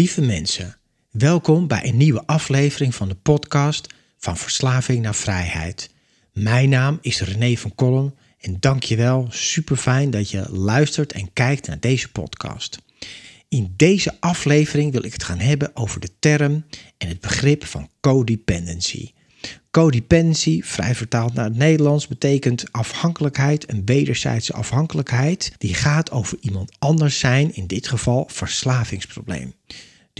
Lieve mensen, welkom bij een nieuwe aflevering van de podcast Van Verslaving naar Vrijheid. Mijn naam is René van Kolm en dankjewel, super fijn dat je luistert en kijkt naar deze podcast. In deze aflevering wil ik het gaan hebben over de term en het begrip van codependency. Codependency, vrij vertaald naar het Nederlands, betekent afhankelijkheid, een wederzijdse afhankelijkheid. Die gaat over iemand anders zijn, in dit geval verslavingsprobleem.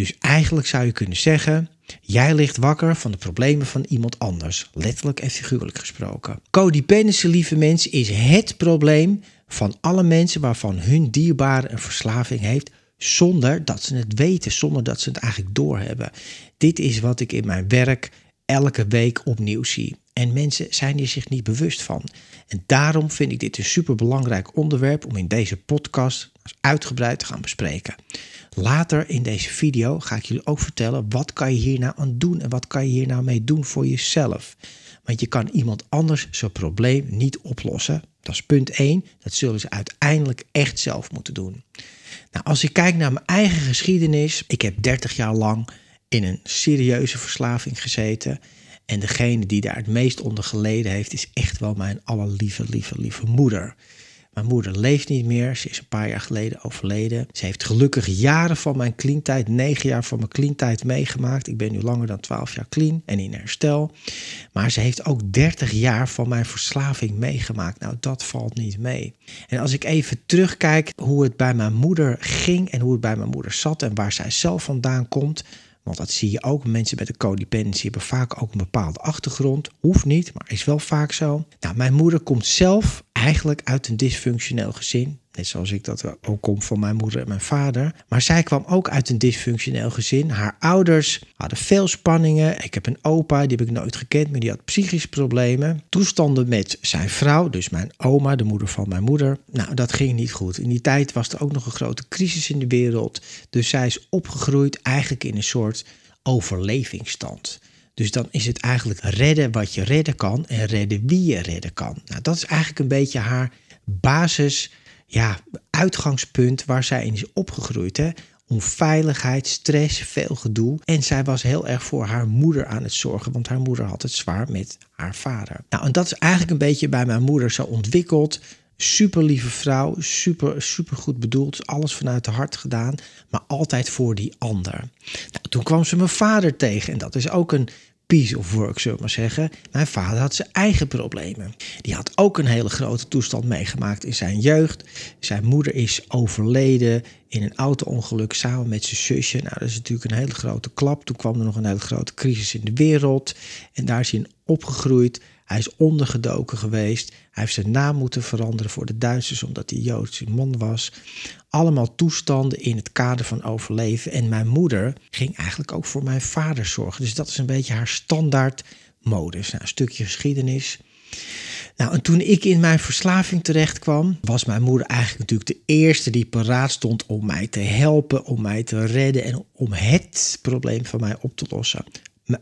Dus eigenlijk zou je kunnen zeggen, jij ligt wakker van de problemen van iemand anders, letterlijk en figuurlijk gesproken. Codependency, lieve mensen, is het probleem van alle mensen waarvan hun dierbare een verslaving heeft, zonder dat ze het weten, zonder dat ze het eigenlijk doorhebben. Dit is wat ik in mijn werk elke week opnieuw zie. En mensen zijn hier zich niet bewust van. En daarom vind ik dit een superbelangrijk onderwerp om in deze podcast uitgebreid te gaan bespreken. Later in deze video ga ik jullie ook vertellen wat kan je hier nou aan doen en wat kan je hier nou mee doen voor jezelf. Want je kan iemand anders zijn probleem niet oplossen. Dat is punt 1. Dat zullen ze uiteindelijk echt zelf moeten doen. Nou, als ik kijk naar mijn eigen geschiedenis, ik heb 30 jaar lang in een serieuze verslaving gezeten. En degene die daar het meest onder geleden heeft, is echt wel mijn allerlieve, lieve, lieve moeder. Mijn moeder leeft niet meer. Ze is een paar jaar geleden overleden. Ze heeft gelukkig jaren van mijn clean-tijd, negen jaar van mijn clean-tijd meegemaakt. Ik ben nu langer dan twaalf jaar clean en in herstel. Maar ze heeft ook dertig jaar van mijn verslaving meegemaakt. Nou, dat valt niet mee. En als ik even terugkijk hoe het bij mijn moeder ging en hoe het bij mijn moeder zat en waar zij zelf vandaan komt, want dat zie je ook. Mensen met een codependency hebben vaak ook een bepaalde achtergrond. Hoeft niet, maar is wel vaak zo. Nou, mijn moeder komt zelf eigenlijk uit een dysfunctioneel gezin. Net zoals ik dat ook kom van mijn moeder en mijn vader. Maar zij kwam ook uit een dysfunctioneel gezin. Haar ouders hadden veel spanningen. Ik heb een opa, die heb ik nooit gekend, maar die had psychische problemen. Toestanden met zijn vrouw, dus mijn oma, de moeder van mijn moeder. Nou, dat ging niet goed. In die tijd was er ook nog een grote crisis in de wereld. Dus zij is opgegroeid eigenlijk in een soort overlevingsstand. Dus dan is het eigenlijk redden wat je redden kan en redden wie je redden kan. Nou, dat is eigenlijk een beetje haar basis, ja, uitgangspunt waar zij in is opgegroeid. Hè? Onveiligheid, stress, veel gedoe. En zij was heel erg voor haar moeder aan het zorgen, want haar moeder had het zwaar met haar vader. Nou, en dat is eigenlijk een beetje bij mijn moeder zo ontwikkeld. Super lieve vrouw, super, super goed bedoeld, alles vanuit de hart gedaan, maar altijd voor die ander. Nou, toen kwam ze mijn vader tegen en dat is ook een piece of work, zullen we maar zeggen. Mijn vader had zijn eigen problemen. Die had ook een hele grote toestand meegemaakt in zijn jeugd. Zijn moeder is overleden in een auto-ongeluk samen met zijn zusje. Nou, dat is natuurlijk een hele grote klap. Toen kwam er nog een hele grote crisis in de wereld. En daar is hij in opgegroeid. Hij is ondergedoken geweest. Hij heeft zijn naam moeten veranderen voor de Duitsers omdat hij Joodse man was. Allemaal toestanden in het kader van overleven. En mijn moeder ging eigenlijk ook voor mijn vader zorgen. Dus dat is een beetje haar standaard modus. Nou, een stukje geschiedenis. Nou, en toen ik in mijn verslaving terecht kwam, was mijn moeder eigenlijk natuurlijk de eerste die paraat stond om mij te helpen, om mij te redden en om het probleem van mij op te lossen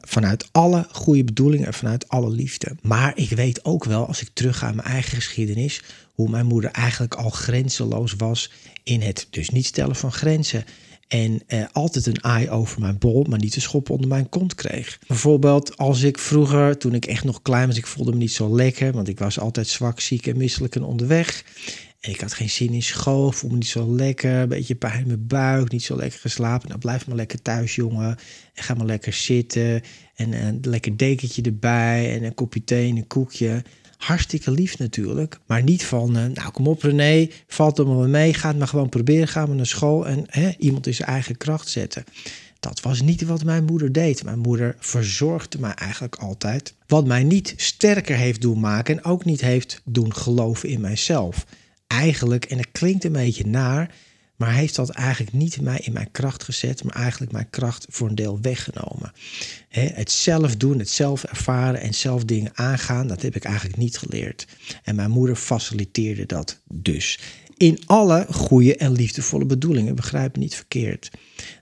vanuit alle goede bedoelingen en vanuit alle liefde. Maar ik weet ook wel, als ik terug ga mijn eigen geschiedenis, hoe mijn moeder eigenlijk al grenzeloos was in het dus niet stellen van grenzen. En eh, altijd een aai over mijn bol, maar niet een schop onder mijn kont kreeg. Bijvoorbeeld als ik vroeger, toen ik echt nog klein was, ik voelde me niet zo lekker, want ik was altijd zwak, ziek en misselijk en onderweg. En ik had geen zin in school, voelde me niet zo lekker, een beetje pijn in mijn buik, niet zo lekker geslapen. Nou, blijf maar lekker thuis, jongen. En ga maar lekker zitten. En een lekker dekentje erbij en een kopje thee en een koekje. Hartstikke lief natuurlijk, maar niet van, uh, nou kom op René, valt er maar mee, ga het maar gewoon proberen, ga maar naar school en hè, iemand in zijn eigen kracht zetten. Dat was niet wat mijn moeder deed. Mijn moeder verzorgde mij eigenlijk altijd. Wat mij niet sterker heeft doen maken en ook niet heeft doen geloven in mijzelf eigenlijk, en het klinkt een beetje naar, maar heeft dat eigenlijk niet mij in mijn kracht gezet, maar eigenlijk mijn kracht voor een deel weggenomen. het zelf doen, het zelf ervaren en zelf dingen aangaan, dat heb ik eigenlijk niet geleerd. En mijn moeder faciliteerde dat dus in alle goede en liefdevolle bedoelingen. Begrijp niet verkeerd.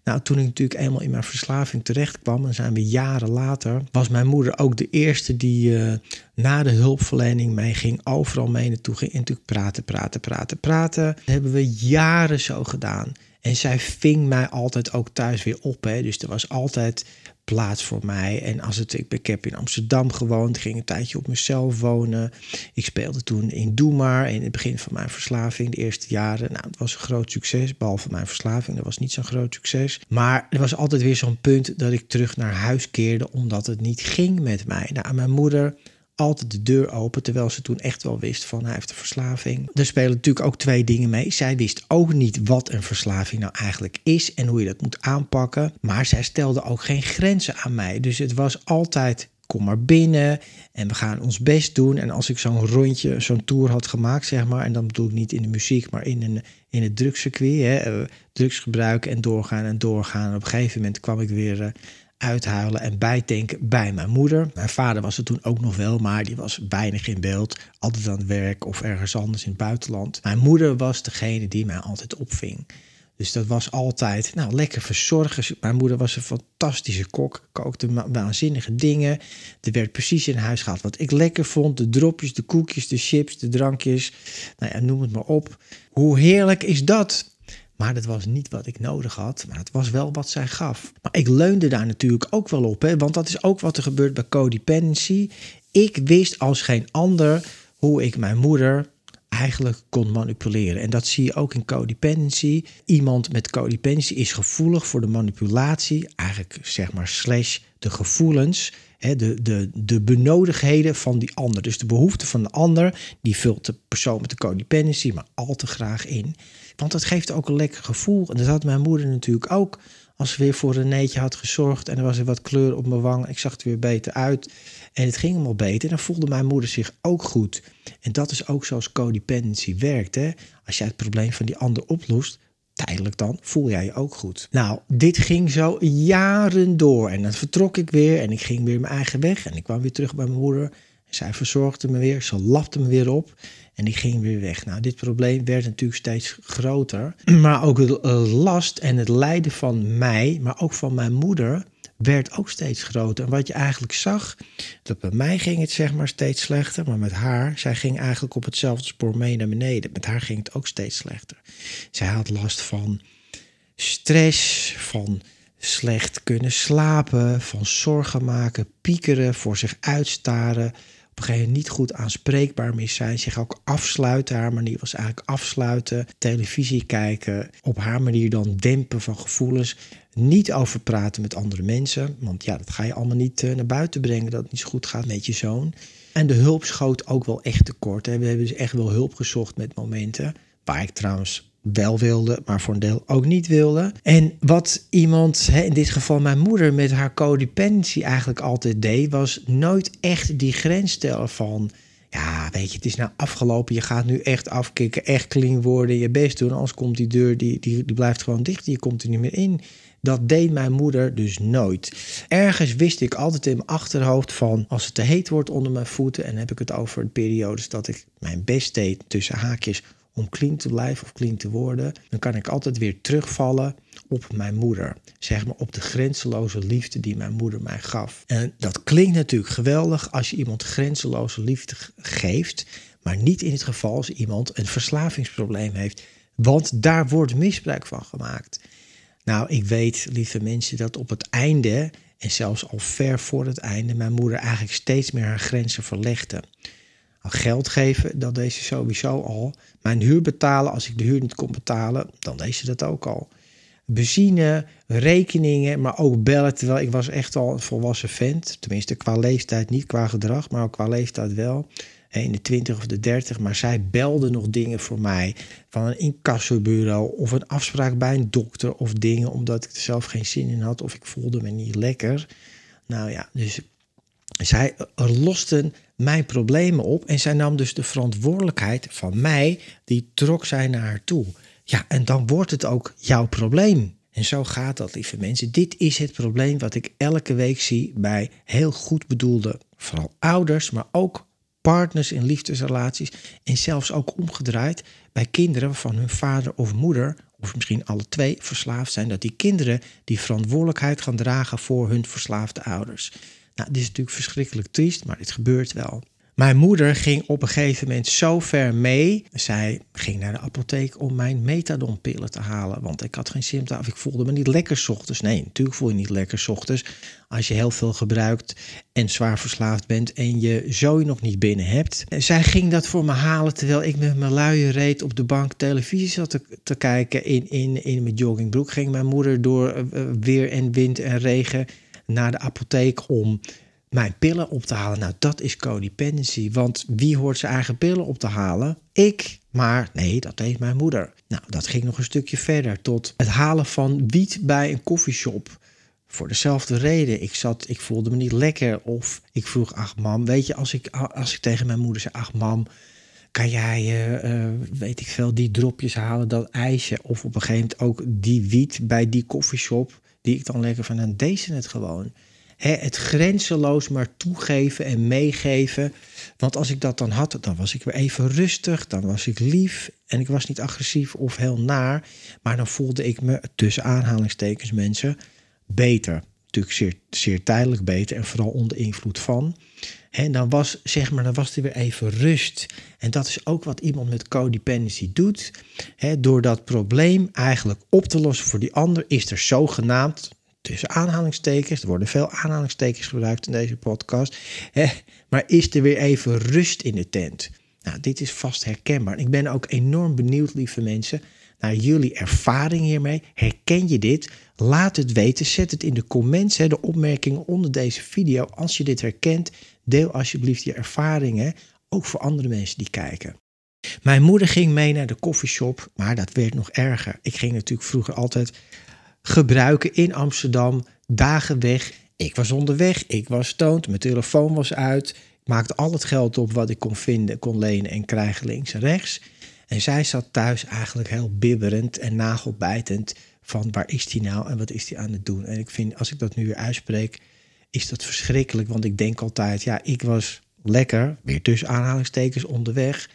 Nou, toen ik natuurlijk eenmaal in mijn verslaving terecht kwam, en zijn we jaren later, was mijn moeder ook de eerste die uh, na de hulpverlening mee ging, overal mee naartoe ging en natuurlijk praten, praten, praten, praten. Dat hebben we jaren zo gedaan. En zij ving mij altijd ook thuis weer op. Hè. Dus er was altijd plaats voor mij. En als het, ik, ik heb in Amsterdam gewoond, ging een tijdje op mezelf wonen. Ik speelde toen in Doe Maar in het begin van mijn verslaving, de eerste jaren. Nou, het was een groot succes, behalve mijn verslaving, dat was niet zo'n groot succes. Maar er was altijd weer zo'n punt dat ik terug naar huis keerde, omdat het niet ging met mij. Nou, mijn moeder altijd de deur open, terwijl ze toen echt wel wist van hij heeft een verslaving. Er spelen natuurlijk ook twee dingen mee. Zij wist ook niet wat een verslaving nou eigenlijk is en hoe je dat moet aanpakken, maar zij stelde ook geen grenzen aan mij. Dus het was altijd kom maar binnen en we gaan ons best doen. En als ik zo'n rondje, zo'n tour had gemaakt, zeg maar, en dan bedoel ik niet in de muziek, maar in, een, in het drugscircuit, hè, eh, drugs gebruiken en doorgaan en doorgaan. En op een gegeven moment kwam ik weer eh, uithuilen en bijdenken bij mijn moeder. Mijn vader was er toen ook nog wel, maar die was weinig in beeld. Altijd aan het werk of ergens anders in het buitenland. Mijn moeder was degene die mij altijd opving. Dus dat was altijd nou, lekker verzorgen. Mijn moeder was een fantastische kok, kookte waanzinnige dingen. Er werd precies in huis gehaald wat ik lekker vond. De dropjes, de koekjes, de chips, de drankjes. Nou ja, noem het maar op. Hoe heerlijk is dat? Maar dat was niet wat ik nodig had, maar het was wel wat zij gaf. Maar ik leunde daar natuurlijk ook wel op, hè, want dat is ook wat er gebeurt bij codependency. Ik wist als geen ander hoe ik mijn moeder eigenlijk kon manipuleren. En dat zie je ook in codependency. Iemand met codependency is gevoelig voor de manipulatie, eigenlijk zeg maar slash de gevoelens, hè, de, de, de benodigdheden van die ander. Dus de behoeften van de ander, die vult de persoon met de codependency maar al te graag in. Want dat geeft ook een lekker gevoel. En dat had mijn moeder natuurlijk ook. Als ze weer voor Renéetje had gezorgd en er was er wat kleur op mijn wang. Ik zag er weer beter uit. En het ging hem al beter. Dan voelde mijn moeder zich ook goed. En dat is ook zoals codependency werkt. Hè? Als jij het probleem van die ander oplost, tijdelijk dan, voel jij je ook goed. Nou, dit ging zo jaren door. En dan vertrok ik weer en ik ging weer mijn eigen weg. En ik kwam weer terug bij mijn moeder. Zij verzorgde me weer, ze lapte me weer op. En ik ging weer weg. Nou, dit probleem werd natuurlijk steeds groter. Maar ook de eh, last en het lijden van mij, maar ook van mijn moeder, werd ook steeds groter. En wat je eigenlijk zag, dat bij mij ging het zeg maar steeds slechter, maar met haar, zij ging eigenlijk op hetzelfde spoor mee naar beneden. Met haar ging het ook steeds slechter. Zij had last van stress, van slecht kunnen slapen, van zorgen maken, piekeren, voor zich uitstaren op een gegeven moment niet goed aanspreekbaar meer zijn. Zich ook afsluiten. Haar manier was eigenlijk afsluiten. Televisie kijken. Op haar manier dan dempen van gevoelens. Niet over praten met andere mensen. Want ja, dat ga je allemaal niet uh, naar buiten brengen. Dat het niet zo goed gaat met je zoon. En de hulp schoot ook wel echt tekort. Hè. We hebben dus echt wel hulp gezocht met momenten. Waar ik trouwens wel wilde, maar voor een deel ook niet wilde. En wat iemand, in dit geval mijn moeder, met haar codependency eigenlijk altijd deed, was nooit echt die grens stellen van. Ja, weet je, het is nou afgelopen. Je gaat nu echt afkicken, echt clean worden, je best doen. Anders komt die deur, die, die, die blijft gewoon dicht. Je komt er niet meer in. Dat deed mijn moeder dus nooit. Ergens wist ik altijd in mijn achterhoofd van als het te heet wordt onder mijn voeten, en heb ik het over de periodes dat ik mijn best deed tussen haakjes om clean te blijven of clean te worden, dan kan ik altijd weer terugvallen op mijn moeder. Zeg maar op de grenzeloze liefde die mijn moeder mij gaf. En dat klinkt natuurlijk geweldig als je iemand grenzeloze liefde geeft, maar niet in het geval als iemand een verslavingsprobleem heeft. Want daar wordt misbruik van gemaakt. Nou, ik weet, lieve mensen, dat op het einde, en zelfs al ver voor het einde, mijn moeder eigenlijk steeds meer haar grenzen verlegde. Geld geven, dat deed ze sowieso al. Mijn huur betalen, als ik de huur niet kon betalen, dan deed ze dat ook al. Benzine, rekeningen, maar ook bellen. Terwijl ik was echt al een volwassen vent. Tenminste, qua leeftijd, niet qua gedrag, maar ook qua leeftijd wel in de 20 of de 30, maar zij belde nog dingen voor mij van een incassobureau of een afspraak bij een dokter of dingen omdat ik er zelf geen zin in had of ik voelde me niet lekker. Nou ja, dus zij losten mijn problemen op en zij nam dus de verantwoordelijkheid van mij, die trok zij naar haar toe. Ja, en dan wordt het ook jouw probleem. En zo gaat dat, lieve mensen. Dit is het probleem wat ik elke week zie bij heel goed bedoelde, vooral ouders, maar ook partners in liefdesrelaties en zelfs ook omgedraaid bij kinderen waarvan hun vader of moeder, of misschien alle twee, verslaafd zijn, dat die kinderen die verantwoordelijkheid gaan dragen voor hun verslaafde ouders. Nou, dit is natuurlijk verschrikkelijk triest, maar dit gebeurt wel. Mijn moeder ging op een gegeven moment zo ver mee. Zij ging naar de apotheek om mijn methadonpillen te halen. Want ik had geen symptomen. Ik voelde me niet lekker ochtends. Nee, natuurlijk voel je niet lekker ochtends. Als je heel veel gebruikt en zwaar verslaafd bent en je zo nog niet binnen hebt. Zij ging dat voor me halen terwijl ik met mijn luie reet op de bank televisie zat te, kijken in, in, in mijn joggingbroek. Ging mijn moeder door uh, weer en wind en regen naar de apotheek om mijn pillen op te halen. Nou, dat is codependency. Want wie hoort zijn eigen pillen op te halen? Ik. Maar nee, dat deed mijn moeder. Nou, dat ging nog een stukje verder. Tot het halen van wiet bij een koffieshop. Voor dezelfde reden. Ik zat, ik voelde me niet lekker. Of ik vroeg, ach mam, weet je, als ik, als ik tegen mijn moeder zei, ach mam, kan jij, uh, weet ik veel, die dropjes halen, dat ijsje. Of op een gegeven moment ook die wiet bij die koffieshop. Die ik dan lekker van, dan deze het gewoon het grenzeloos maar toegeven en meegeven. Want als ik dat dan had, dan was ik weer even rustig, dan was ik lief en ik was niet agressief of heel naar. Maar dan voelde ik me tussen aanhalingstekens mensen beter. Zeer, zeer tijdelijk beter en vooral onder invloed van. En dan was, zeg maar, dan was er weer even rust. En dat is ook wat iemand met codependency doet. door dat probleem eigenlijk op te lossen voor die ander, is er zogenaamd, tussen aanhalingstekens. Er worden veel aanhalingstekens gebruikt in deze podcast. Maar is er weer even rust in de tent? Nou, dit is vast herkenbaar. Ik ben ook enorm benieuwd, lieve mensen, naar jullie ervaring hiermee. Herken je dit? Laat het weten. Zet het in de comments, hè, de opmerkingen onder deze video. Als je dit herkent, deel alsjeblieft je ervaringen, ook voor andere mensen die kijken. Mijn moeder ging mee naar de koffieshop, maar dat werd nog erger. Ik ging natuurlijk vroeger altijd gebruiken in Amsterdam. Dagen weg. Ik was onderweg, ik was stoned, mijn telefoon was uit. Ik maakte al het geld op wat ik kon vinden, kon lenen en krijgen links en rechts. En zij zat thuis eigenlijk heel bibberend en nagelbijtend van waar is die nou en wat is die aan het doen. En ik vind, als ik dat nu weer uitspreek, is dat verschrikkelijk. Want ik denk altijd, ja, ik was lekker, weer tussen aanhalingstekens onderweg.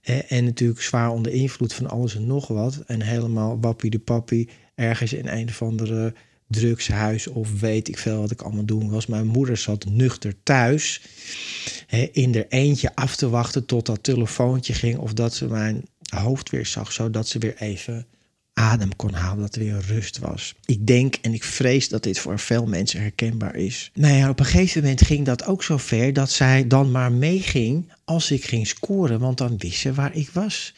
Hè, en natuurlijk zwaar onder invloed van alles en nog wat. En helemaal wappie de pappie ergens in een of andere drugshuis of weet ik veel wat ik allemaal doen was. Mijn moeder zat nuchter thuis hè, in er eentje af te wachten tot dat telefoontje ging of dat ze mijn hoofd weer zag, zodat ze weer even adem kon halen, dat er weer rust was. Ik denk en ik vrees dat dit voor veel mensen herkenbaar is. Nou ja, op een gegeven moment ging dat ook zo ver dat zij dan maar meeging als ik ging scoren, want dan wist ze waar ik was.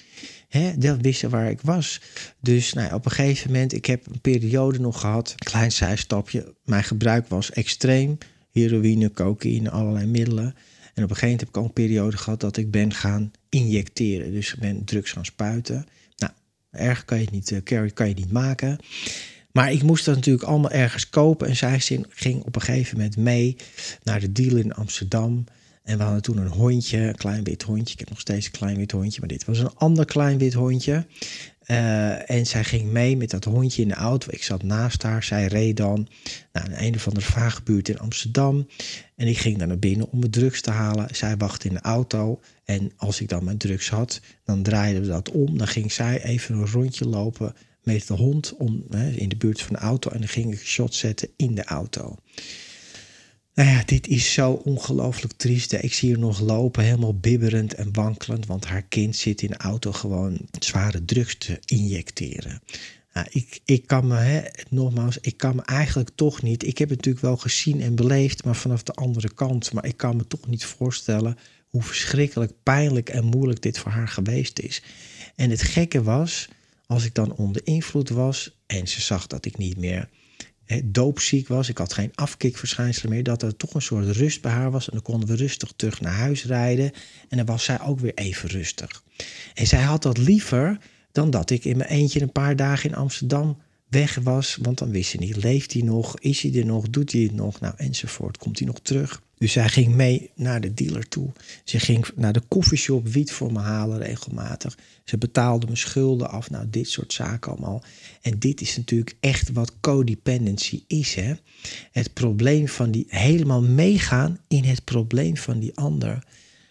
Hè, dat wisten waar ik was. Dus nou, op een gegeven moment, ik heb een periode nog gehad, een klein zijstapje. Mijn gebruik was extreem. Heroïne, cocaïne, allerlei middelen. En op een gegeven moment heb ik ook een periode gehad dat ik ben gaan injecteren. Dus ben drugs gaan spuiten. Nou, erg kan je het niet, uh, carry kan je niet maken. Maar ik moest dat natuurlijk allemaal ergens kopen. En zij ging op een gegeven moment mee naar de deal in Amsterdam. En we hadden toen een hondje, een klein wit hondje. Ik heb nog steeds een klein wit hondje, maar dit was een ander klein wit hondje. Uh, en zij ging mee met dat hondje in de auto. Ik zat naast haar. Zij reed dan naar een, een of andere vage buurt in Amsterdam. En ik ging daar naar binnen om mijn drugs te halen. Zij wachtte in de auto. En als ik dan mijn drugs had, dan draaiden we dat om. Dan ging zij even een rondje lopen met de hond om, in de buurt van de auto. En dan ging ik shot zetten in de auto. Nou ja, dit is zo ongelooflijk triest. Ik zie haar nog lopen, helemaal bibberend en wankelend. Want haar kind zit in de auto gewoon zware drugs te injecteren. Nou, ik, ik kan me, hè, nogmaals, ik kan me eigenlijk toch niet. Ik heb het natuurlijk wel gezien en beleefd, maar vanaf de andere kant. Maar ik kan me toch niet voorstellen hoe verschrikkelijk pijnlijk en moeilijk dit voor haar geweest is. En het gekke was, als ik dan onder invloed was en ze zag dat ik niet meer doopziek was, ik had geen afkikverschijnselen meer, dat er toch een soort rust bij haar was. En dan konden we rustig terug naar huis rijden. En dan was zij ook weer even rustig. En zij had dat liever dan dat ik in mijn eentje een paar dagen in Amsterdam weg was. Want dan wist ze niet, leeft hij nog, is hij er nog, doet hij het nog, nou enzovoort. Komt hij nog terug? Dus zij ging mee naar de dealer toe. Ze ging naar de koffieshop wiet voor me halen regelmatig. Ze betaalde mijn schulden af. Nou, dit soort zaken allemaal. En dit is natuurlijk echt wat codependency is. Hè? Het probleem van die helemaal meegaan in het probleem van die ander.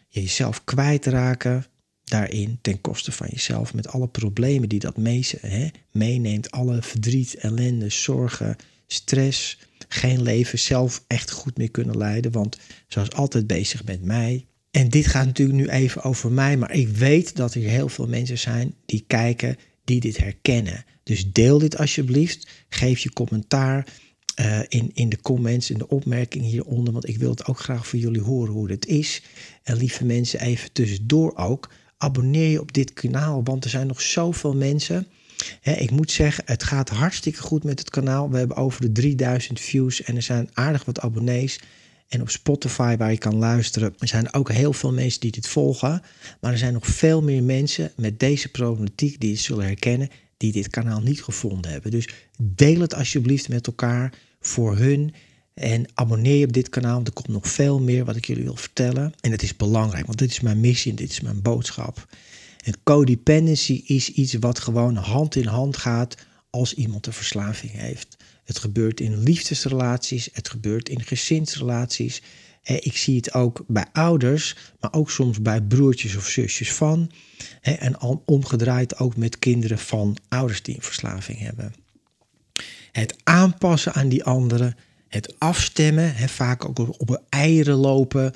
Jezelf kwijtraken, daarin ten koste van jezelf. Met alle problemen die dat mee, hè, meeneemt. Alle verdriet, ellende, zorgen, stress. Geen leven zelf echt goed meer kunnen leiden. Want zoals altijd bezig met mij. En dit gaat natuurlijk nu even over mij. Maar ik weet dat er heel veel mensen zijn die kijken, die dit herkennen. Dus deel dit alsjeblieft. Geef je commentaar. Uh, in, in de comments, in de opmerkingen hieronder. Want ik wil het ook graag voor jullie horen hoe het is. En lieve mensen, even tussendoor ook abonneer je op dit kanaal, want er zijn nog zoveel mensen. ik moet zeggen, het gaat hartstikke goed met het kanaal. We hebben over de 3000 views en er zijn aardig wat abonnees. En op Spotify, waar je kan luisteren, er zijn ook heel veel mensen die dit volgen. Maar er zijn nog veel meer mensen met deze problematiek die het zullen herkennen, die dit kanaal niet gevonden hebben. Dus deel het alsjeblieft met elkaar voor hun. En abonneer je op dit kanaal, want er komt nog veel meer wat ik jullie wil vertellen. En het is belangrijk, want dit is mijn missie en dit is mijn boodschap. En codependency is iets wat gewoon hand in hand gaat als iemand een verslaving heeft. Het gebeurt in liefdesrelaties, het gebeurt in gezinsrelaties. Ik zie het ook bij ouders, maar ook soms bij broertjes of zusjes van. En omgedraaid ook met kinderen van ouders die een verslaving hebben. Het aanpassen aan die anderen het afstemmen, hè, vaak ook op, eieren lopen.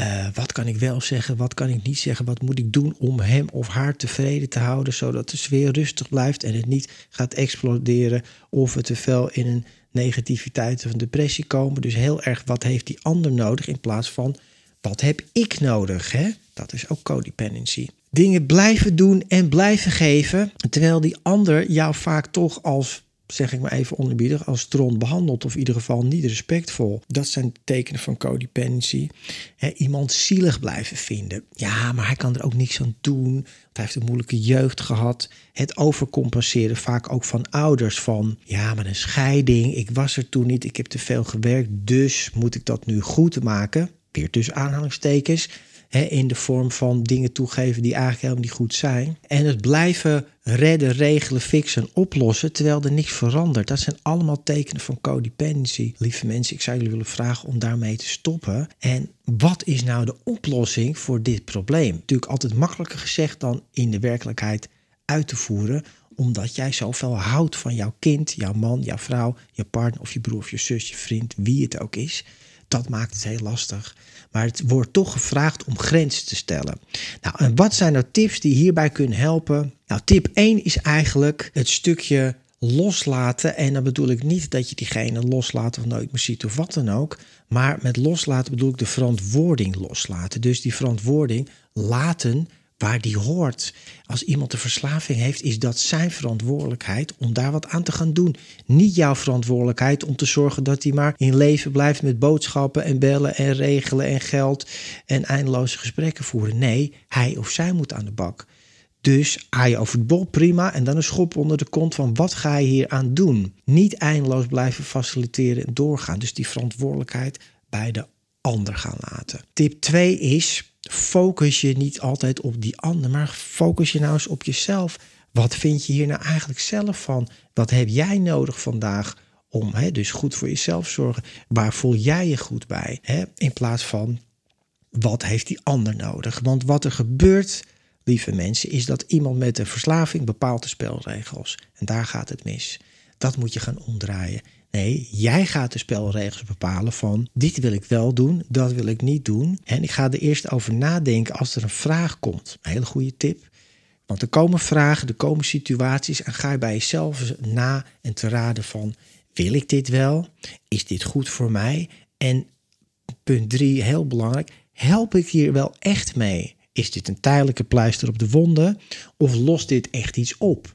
Uh, wat kan ik wel zeggen, wat kan ik niet zeggen, wat moet ik doen om hem of haar tevreden te houden, zodat de sfeer rustig blijft en het niet gaat exploderen of we te veel in een negativiteit of een depressie komen. Dus heel erg wat heeft die ander nodig in plaats van wat heb ik nodig. Hè? Dat is ook codependency. Dingen blijven doen en blijven geven, terwijl die ander jou vaak toch als zeg ik maar even onderbiedig, als tron behandeld. Of in ieder geval niet respectvol. Dat zijn tekenen van codependency. iemand zielig blijven vinden. Ja, maar hij kan er ook niks aan doen. Hij heeft een moeilijke jeugd gehad. Het overcompenseren, vaak ook van ouders. Van ja, maar een scheiding. Ik was er toen niet. Ik heb te veel gewerkt. Dus moet ik dat nu goed maken. Weer tussen aanhalingstekens in de vorm van dingen toegeven die eigenlijk helemaal niet goed zijn. En het blijven redden, regelen, fixen, oplossen, terwijl er niks verandert. Dat zijn allemaal tekenen van codependency. Lieve mensen, ik zou jullie willen vragen om daarmee te stoppen. En wat is nou de oplossing voor dit probleem? Natuurlijk altijd makkelijker gezegd dan in de werkelijkheid uit te voeren omdat jij zoveel houdt van jouw kind, jouw man, jouw vrouw, je partner of je broer of je zus, je vriend, wie het ook is. Dat maakt het heel lastig. Maar het wordt toch gevraagd om grenzen te stellen. Nou, en wat zijn nou tips die hierbij kunnen helpen? Nou, tip 1 is eigenlijk het stukje loslaten. En dan bedoel ik niet dat je diegene loslaat of nooit meer ziet of wat dan ook. Maar met loslaten bedoel ik de verantwoording loslaten. Dus die verantwoording laten waar die hoort. Als iemand een verslaving heeft, is dat zijn verantwoordelijkheid om daar wat aan te gaan doen. Niet jouw verantwoordelijkheid om te zorgen dat hij maar in leven blijft met boodschappen en bellen en regelen en geld en eindeloze gesprekken voeren. Nee, hij of zij moet aan de bak. Dus je over het bol, prima. En dan een schop onder de kont van wat ga je hier aan doen? Niet eindeloos blijven faciliteren en doorgaan. Dus die verantwoordelijkheid bij de ander gaan laten. Tip 2 is focus je niet altijd op die ander, maar focus je nou eens op jezelf. Wat vind je hier nou eigenlijk zelf van? Wat heb jij nodig vandaag om hè, dus goed voor jezelf zorgen? Waar voel jij je goed bij? Hè? In plaats van wat heeft die ander nodig? Want wat er gebeurt, lieve mensen, is dat iemand met een verslaving bepaalt de spelregels. En daar gaat het mis. Dat moet je gaan omdraaien. Nee, jij gaat de spelregels bepalen van dit wil ik wel doen, dat wil ik niet doen. En ik ga er eerst over nadenken als er een vraag komt. Een hele goede tip. Want er komen vragen, er komen situaties en ga je bij jezelf na en te raden van, wil ik dit wel? Is dit goed voor mij? En punt drie, heel belangrijk, help ik hier wel echt mee? Is dit een tijdelijke pleister op de wonden of lost dit echt iets op?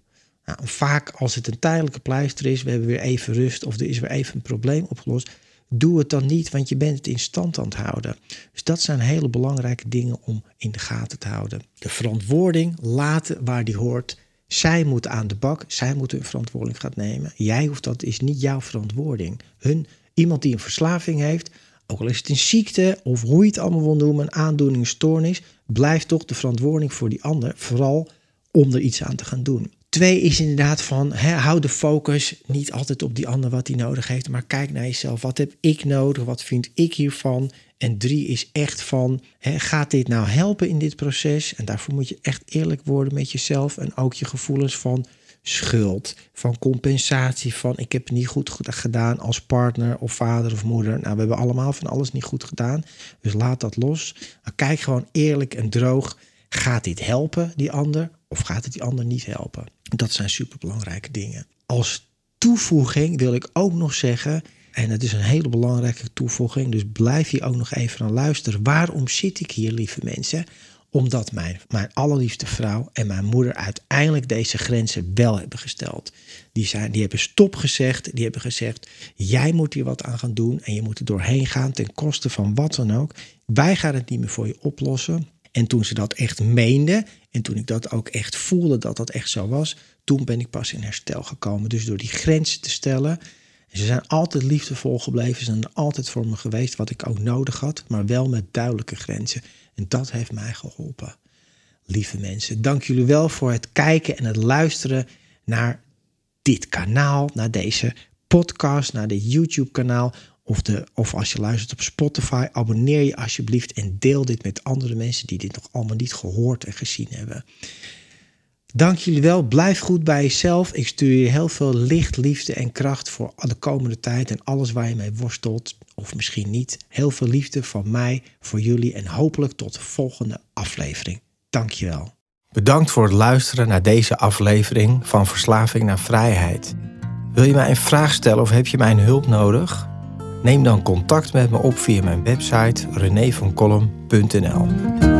Nou, vaak als het een tijdelijke pleister is, we hebben weer even rust of er is weer even een probleem opgelost, doe het dan niet, want je bent het in stand aan het houden. Dus dat zijn hele belangrijke dingen om in de gaten te houden. De verantwoording laten waar die hoort. Zij moeten aan de bak, zij moeten hun verantwoording gaan nemen. Jij hoeft dat is niet jouw verantwoording. Hun, iemand die een verslaving heeft, ook al is het een ziekte of hoe je het allemaal wil noemen, een aandoening, een stoornis, blijft toch de verantwoording voor die ander, vooral om er iets aan te gaan doen. Twee is inderdaad van, hou de focus niet altijd op die ander wat hij nodig heeft, maar kijk naar jezelf. Wat heb ik nodig? Wat vind ik hiervan? En drie is echt van, gaat dit nou helpen in dit proces? En daarvoor moet je echt eerlijk worden met jezelf en ook je gevoelens van schuld, van compensatie, van ik heb het niet goed gedaan als partner of vader of moeder. Nou, we hebben allemaal van alles niet goed gedaan, dus laat dat los. Kijk gewoon eerlijk en droog, gaat dit helpen, die ander, of gaat het die ander niet helpen? Dat zijn superbelangrijke dingen. Als toevoeging wil ik ook nog zeggen, en het is een hele belangrijke toevoeging, dus blijf hier ook nog even aan luisteren. Waarom zit ik hier, lieve mensen? Omdat mijn, mijn allerliefste vrouw en mijn moeder uiteindelijk deze grenzen wel hebben gesteld. Die, zijn, die hebben stop gezegd. Die hebben gezegd: jij moet hier wat aan gaan doen. En je moet er doorheen gaan ten koste van wat dan ook. Wij gaan het niet meer voor je oplossen. En toen ze dat echt meende, en toen ik dat ook echt voelde dat dat echt zo was, toen ben ik pas in herstel gekomen. Dus door die grenzen te stellen. ze zijn altijd liefdevol gebleven, ze zijn altijd voor me geweest, wat ik ook nodig had, maar wel met duidelijke grenzen. En dat heeft mij geholpen. Lieve mensen, dank jullie wel voor het kijken en het luisteren naar dit kanaal, naar deze podcast, naar dit YouTube-kanaal. Of, de, of als je luistert op Spotify, abonneer je alsjeblieft en deel dit met andere mensen die dit nog allemaal niet gehoord en gezien hebben. Dank jullie wel. Blijf goed bij jezelf. Ik stuur je heel veel licht, liefde en kracht voor de komende tijd en alles waar je mee worstelt. Of misschien niet. Heel veel liefde van mij voor jullie en hopelijk tot de volgende aflevering. Dank je wel. Bedankt voor het luisteren naar deze aflevering van Verslaving naar Vrijheid. Wil je mij een vraag stellen of heb je mijn hulp nodig? Neem dan contact met me op via mijn website renévancolum.nl.